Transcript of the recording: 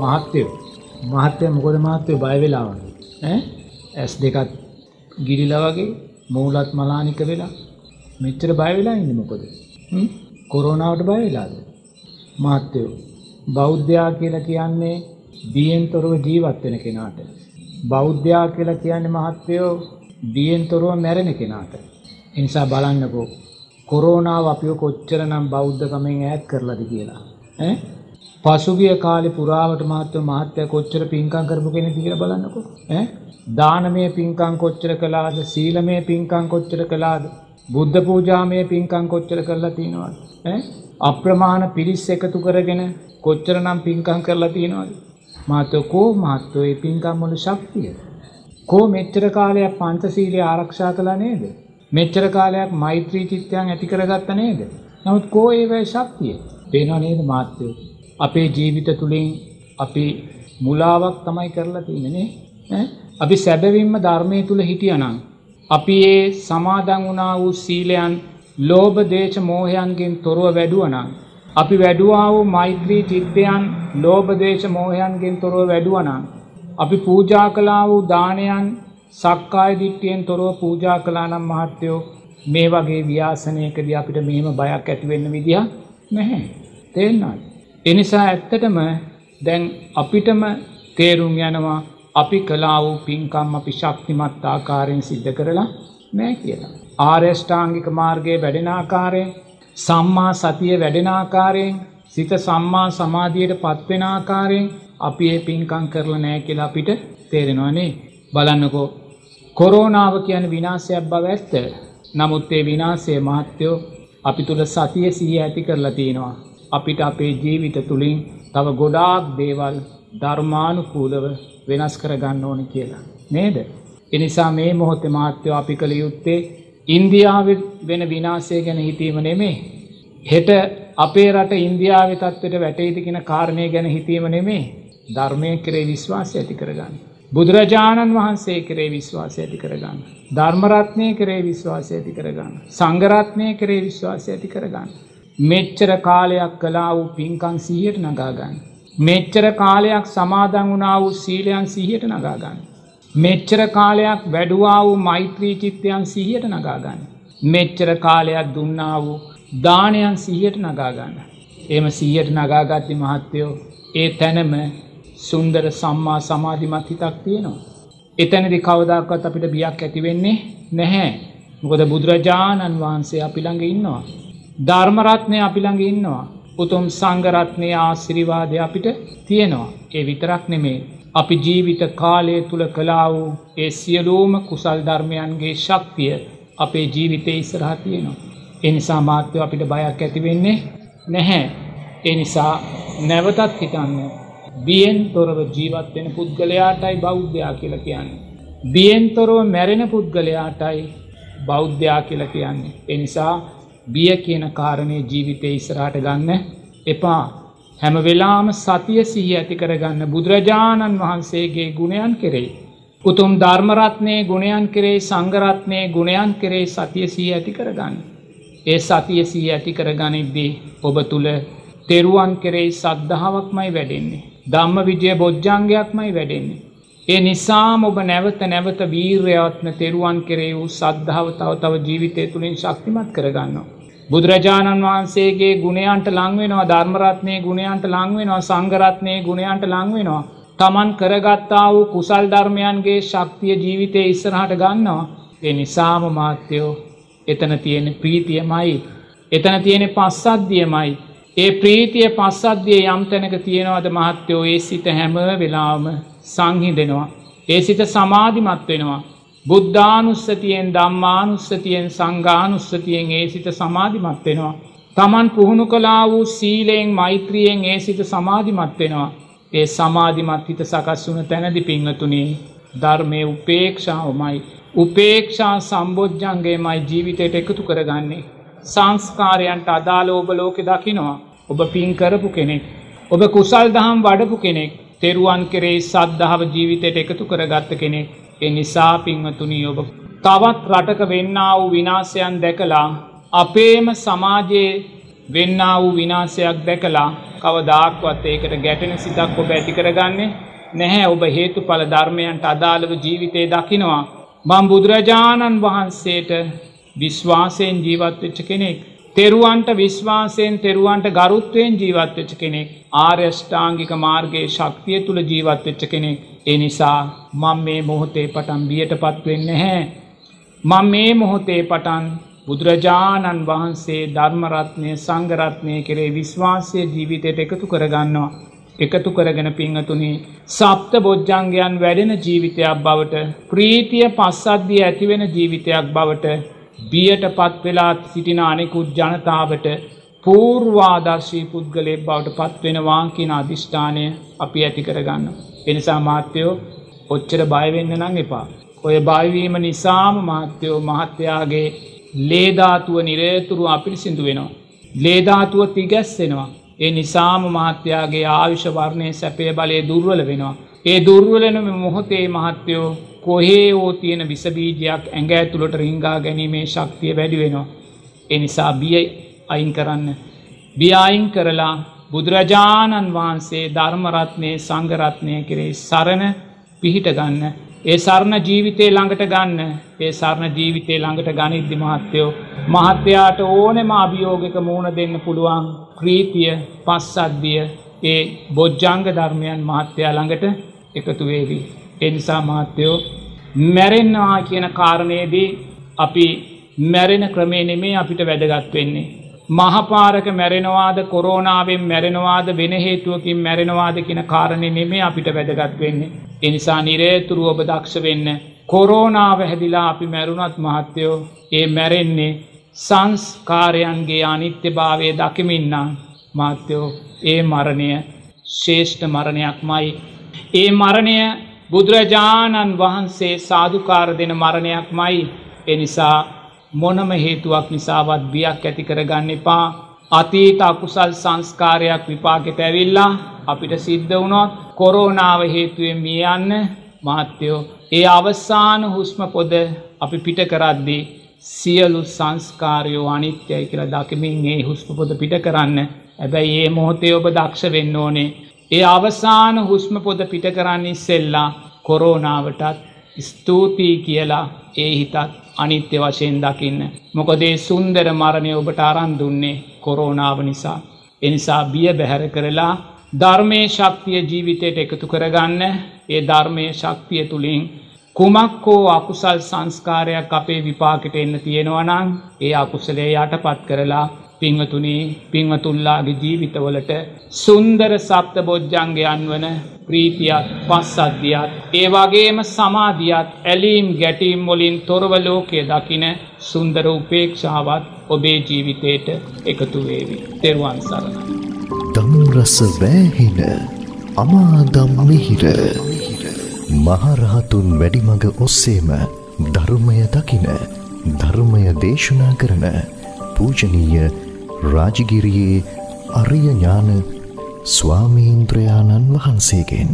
මහත්තයෝ මහත්තය මොකොද මහත්තයෝ බයවෙලාවගේ ඇස් දෙකත් ගිරිල වගේ මූලත් මලානික වෙලා. මෙච්චර බයවෙලා ඉන්න මොකොද? කොරෝනාවට බයවෙලාද මහත්තයෝ බෞද්ධයා කියලා කියන්නේ දියෙන් තොරව ජීවත් වෙන කෙනාට. බෞද්ධයා කියලා කියන්නේ මහත්තයෝ දියෙන් තොරව මැරෙන කෙනාට. එනිසා බලන්නකෝ කොරෝනාව අපිව කොච්චර නම් බෞද්ධකමෙන් ඈත් කරලද කියලා. පසුගිය කාලෙ පුරාවට මහත්ව මහත්‍යය කොච්චර පින්කං කරපු කෙනෙ දිගල බලන්නකෝ දානමය පින්කං කොච්චර කලාද සීලමය පින්කං කොච්චර කලාද බුද්ධ පූජාමය පින්කං කොච්චර කරලා තියෙනවාද? අප්‍රමාණ පිරිස් එකතු කරගෙන කොච්චර නම් පින්කං කරලා තියෙනවාද? මාතව කෝ මහත්තව ඒ පින්කම් වල ශක්තිය? කෝ මෙච්චර කාලයක් පංචසීලය ආරක්ෂා කලා නේද? මෙච්චර කාලයක් මෛත්‍රී චිත්තයන් ඇති කරගත්ත නේද? නමුත් කෝ ඒවයි ශක්තිය? පේනවා නේද මාත්‍යයෝ අපේ ජීවිත තුළින් අපි මුලාවක් තමයි කරලා තියෙනනේ අපි සැබවින්ම ධර්මය තුළ හිටියනං. අපි ඒ සමාදං වනා වූ සීලයන් ලෝබ දේශ මෝහයන්ගෙන් තොරුව වැඩුවනං. අපි වැඩුවා වූ මෛත්‍රී චිත්තයන් ලෝබදේශ මෝහයන්ගෙන් තොරව වැඩුවනං. අපි පූජා කලා වූ දානයන් සක්කාය දිට්ටියෙන් තොරව පූජා කලානම් මහත්තයෝ මේ වගේ ව්‍යාසනයකද අපිට මෙහෙම බයක් ඇතිවෙන්න විදිහ නැහැ. තේෙන්න්නයි. එනිසා ඇත්තටම දැන් අපිටම තේරුම් යනවා අපි කලා වූ පින්කම් අපි ශක්තිමත් ආකාරයෙන් සිද්ධ කරලා නෑ කියලා. ආර්යෂ්ඨාංගික මාර්ගයේ වැඩෙනාකාරයෙන් සම්මා සතිය වැඩෙනාකාරයෙන් සිත සම්මා සමාධියයට පත්වෙනාකාරයෙන් අපි ඒ පින්කං කරලා නෑ කියලා අපිට තේරෙනවානේ බලන්නකෝ කොරෝනාව කියන විනාසයක් බව ඇත්ත. නමුත් ඒ විනාසය මහත්තයෝ අපි තුළ සතිය සහ ඇති කරලා තියෙනවා. අපිට අපේ ජීවිත තුළින් තව ගොඩාක් දේවල් ධර්මානුකූලව වෙනස් කරගන්න ඕන කියලා. නේද. එනිසා මේ මොහොත මාත්‍යව අපි කළ යුත්තේ ඉන්දියාව වෙන විනාසය ගැන හිතීම නෙමේ. හෙට අපේ රට ඉන්දියාව තත්වට වැටයිතිකෙන කාරණය ගැන හිතීම නෙමේ ධර්මය කරේ විශ්වාසය ඇති කරගන්න. බුදුරජාණන් වහන්සේ කරේ විශ්වාසය ඇති කරගන්න. ධර්මරත්නය කරේ විශ්වාසය ඇති කරගන්න. සංගරත්නය කරේ විශ්වාසය ඇති කරගන්න. මෙච්චර කාලයක් කලා වූ පින්කං සීහයට නගාගන්න. මෙච්චර කාලයක් සමාදං වුණා වූ සීලයන් සිහියට නගාගන්න. මෙච්චර කාලයක් වැඩුවා වූ මෛත්‍රී චිත්තයන් සිහියට නගාගන්න. මෙච්චර කාලයක් දුන්නා වූ දානයන් සිහියට නගාගන්න. එම සීයට නගාගත්ති මහත්තයෝ ඒ තැනම සුන්දර සම්මා සමාධිමත් හිතක් තියෙනවා. එතැනදි කවදක්වත් අපිට බියක් ඇතිවෙන්නේ නැහැ. මොකද බුදුරජාණන් වහන්සේ අපිළඟ ඉන්නවා. ධර්මරත්නය අපිළඟ ඉන්නවා. උතුම් සංගරත්නය ආසිරිවාදය අපිට තියෙනවා. ඒ විතරක් නෙමේ. අපි ජීවිත කාලය තුළ කලා වූ ඒ සියලූම කුසල් ධර්මයන්ගේ ශක්තිය අපේ ජීවිතය ඉස්සරහ තියෙනවා. එනිසා මාත්‍යව අපිට බයක් ඇතිවෙන්නේ නැහැ. එනිසා නැවතත් හිතන්න බියෙන් තොරව ජීවත්වෙන පුද්ගලයාටයි බෞද්ධයා කියල කියන්නේ. බියෙන් තොරව මැරෙන පුද්ගලයාටයි බෞද්ධයා කියල කියන්නේ. එනිසා බිය කියන කාරණය ජීවිතය ඉස්රාට ගන්න එපා හැම වෙලාම සතිය සිහි ඇති කරගන්න බුදුරජාණන් වහන්සේගේ ගුණයන් කෙරෙයි. උතුම් ධර්මරත්නය ගුණයන් කෙරේ සංගරත්නය ගුණයන් කෙරේ සතිය සී ඇති කරගන්න. ඒ සතිය සී ඇති කරගනිද්දී ඔබ තුළ තෙරුවන් කෙරෙයි සද්ධාවක්මයි වැඩෙන්නේ. ධම්ම විජය බොජ්ජංගයක්මයි වැඩෙන්නේ. ඒ නිසාම ඔබ නැවත නැවත වීර්යවත්න තෙරුවන් කෙරේ වූ සද්ධාව තව තව ජීවිතය තුළින් ශක්තිමත් කරගන්නවා. බුදුරජාණන් වහන්සේගේ ගුණයන්ට ලංවෙනවා ධර්මරත්නය ගුණයන්ට ලංවෙනවා සංගරත්නය ගුණයන්ට ලංවෙනවා. තමන් කරගත්තා වූ කුසල් ධර්මයන්ගේ ශක්තිය ජීවිතය ඉස්සරහට ගන්නවා. එ නිසාම මාත්‍යයෝ එතන තියෙන ප්‍රීතියමයි. එතන තියෙන පස්සද්ධියමයි. ඒ ප්‍රීතිය පස්සද්ධිය යම් තැනක තියෙනවද මහත්තයෝ ඒ සිත හැම වෙලාම සංහි දෙනවා. ඒ සිත සමාධිමත් වෙනවා. බුද්ධානුස්සතියෙන් දම්මානුස්සතියෙන් සංගානුස්සතියෙන් ඒ සිත සමාධිමත් වෙනවා. තමන් පුහුණු කලා වූ සීලයෙන් මෛත්‍රියෙන් ඒ සිත සමාධිමත් වෙනවා. ඒ සමාධිමත් හිත සකස් වුන තැනදි පිංහතුනේ ධර්මය උපේක්ෂාවමයි. උපේක්ෂා සම්බෝජ්ජන්ගේ මයි ජීවිතයට එකතු කරගන්නේ. සංස්කාරයන්ට අදාළ ඔබ ලෝකෙ දකිනවා. ඔබ පින් කරපු කෙනෙක්. ඔබ කුසල් දහම් වඩපු කෙනෙක් තෙරුවන් කෙරේ සද්ධාව ජීවිතයට එකතු කරගත්ත කෙනෙක්. එ නිසා පින්වතුනී ඔබ තවත් රටක වෙන්න වූ විනාසයන් දැකලා අපේම සමාජයේ වෙන්නා වූ විනාසයක් දැකලා කවදාක්වත් ඒකට ගැටෙන සිතක් ඔබ ඇති කරගන්නේ නැහැ ඔබ හේතුඵල ධර්මයන්ට අදාළව ජීවිතය දකිනවා. මං බුදුරජාණන් වහන්සේට විශ්වාසයෙන් ජීවත්වෙච්ච කෙනෙක්. තෙරුවන්ට විශ්වාසයෙන් තෙරුවන්ට ගරුත්වයෙන් ජීවත්වෙච්ච කෙනෙක්. ආර්යෂ්ඨාංගික මාර්ගයේ ශක්තිය තුළ ජීවත්වෙච්ච කෙනෙක්. ඒ නිසා මං මේ මොහොතේ පටන් බියට පත්වෙන්න හැ. මං මේ මොහොතේ පටන් බුදුරජාණන් වහන්සේ ධර්මරත්නය සංගරත්නය කෙරේ විශ්වාසය ජීවිතයට එකතු කරගන්නවා. එකතු කරගෙන පිංහතුනි සප්ත බොජ්ජංගයන් වැඩෙන ජීවිතයක් බවට ප්‍රීතිය පස්සද්ධිය ඇතිවෙන ජීවිතයක් බවට බියට පත් වෙලාත් සිටින අනෙකුත් ජනතාවට පූර්වාදර්ශී පුද්ගලයෙක් බවට පත්වෙනවා කියන අධිෂ්ඨානය අපි ඇති කරගන්න. එනිසා මාත්‍යයෝ ඔච්චර බයවෙන්න නං එපා. ඔය බයිවීම නිසාම මහත්‍යයෝ මහත්තයාගේ ලේධාතුව නිරේතුරු අපිරිසිදු වෙනවා. ලේධාතුව තිගැස්සෙනවා. ඒ නිසාම මහත්‍යයාගේ ආවිශ වර්ණය සැපය බලය දුර්වල වෙනවා. ඒ දුර්වලනම මොහොතේ මහත්‍යයෝ කොහේ ඕ තියෙන විසබීජයක් ඇඟ ඇතුළට රිංගා ගැනීමේ ශක්තිය වැඩි වෙනවා. එනිසා බිය අයින් කරන්න. බියයින් කරලා බුදුරජාණන් වහන්සේ ධර්මරත්නය සංගරත්නය කරේ සරණ පිහිට ගන්න. ඒ සරණ ජීවිතය ළඟට ගන්න ඒ සරණ ජීවිතය ළඟට ගනිද්දි මහත්තයෝ. මහත්‍යයාට ඕනෙම අභියෝගක මූුණ දෙන්න පුළුවන් ප්‍රීතිය පස්සද්ධිය ඒ බොජ්ජංග ධර්මයන් මහත්‍යයා ළඟට එකතු වේවී. එනිසා මහත්තයෝ මැරෙන්නවා කියන කාරණයේදී අපි මැරෙන ක්‍රමේ නෙමේ අපිට වැදගත් වෙන්නේ. මහපාරක මැරෙනවාද කොරෝනාවෙන් මැරෙනවාද වෙන හේතුවකින් මැරෙනවාද කියන කාරණය නෙමේ අපිට වැදගත් වෙන්නේ. එනිසා නිරේතුරු ඔබ දක්ෂ වෙන්න. කොරෝනාව හැදිලා අපි මැරුණත් මහත්තයෝ ඒ මැරෙන්නේ සංස්කාරයන්ගේ අනිත්‍ය භාවය දකිමින්නම් මාත්‍යයෝ ඒ මරණය ශේෂ්ඨ මරණයක් මයි. ඒ මරණය බුදුරජාණන් වහන්සේ සාධකාර දෙන මරණයක් මයි එනිසා මොනම හේතුවක් නිසාවත් බියක් ඇති කරගන්න එපා. අතීත අකුසල් සංස්කාරයක් විපාගෙට ඇවිල්ලා අපිට සිද්ධ වුණොත් කොරෝනාව හේතුවෙන් මිය යන්න මහත්තයෝ ඒ අවසාන හුස්ම පොද අපි පිට කරද්දී සියලු සංස්කාරයෝ අනිත්‍යයි කියලා දකිමින් ඒ හුස්ම පොද පිට කරන්න. ඇබැයි ඒ මොහොතේ ඔබ දක්ෂ වෙන්න ඕනේ. ඒ අවසාන හුස්ම පොද පිට කරන්න ඉස්සෙල්ලා කොරෝනාවටත් ස්තුතියි කියලා ඒ හිතත් අනිත්‍ය වශයෙන් දකින්න. මොකදේ සුන්දර මරණය ඔබට අරන් දුන්නේ කොරෝනාව නිසා. එනිසා බිය බැහැර කරලා ධර්මය ශක්තිය ජීවිතයට එකතු කරගන්න ඒ ධර්මය ශක්තිය තුළින් කුමක්කෝ අකුසල් සංස්කාරයක් අපේ විපාකට එන්න තියෙනවනං ඒ අකුසලේ යට පත් කරලා පිංවතුනී පිංවතුල්ලාගේ ජීවිතවලට සුන්දර සප්ත බොජ්ජංගයන් වන ප්‍රීතියත් පස්සද්ධියත් ඒ වගේම සමාධියත් ඇලීම් ගැටීම් මොලින් තොරවලෝකය දකින සුන්දර උපේක්ෂාවත් ඔබේ ජීවිතයට එකතුවේවි තෙරුවන් සරණ. දම්රස වෑහෙන අමාදම් මිහිර මහරහතුන් වැඩිමඟ ඔස්සේම ධර්මය දකින ධර්මය දේශනා කරන පූජනීය රාජගිරියේ අරිය ඥාන ස්වාමීන්ද්‍රයාණන් වහන්සේගෙන්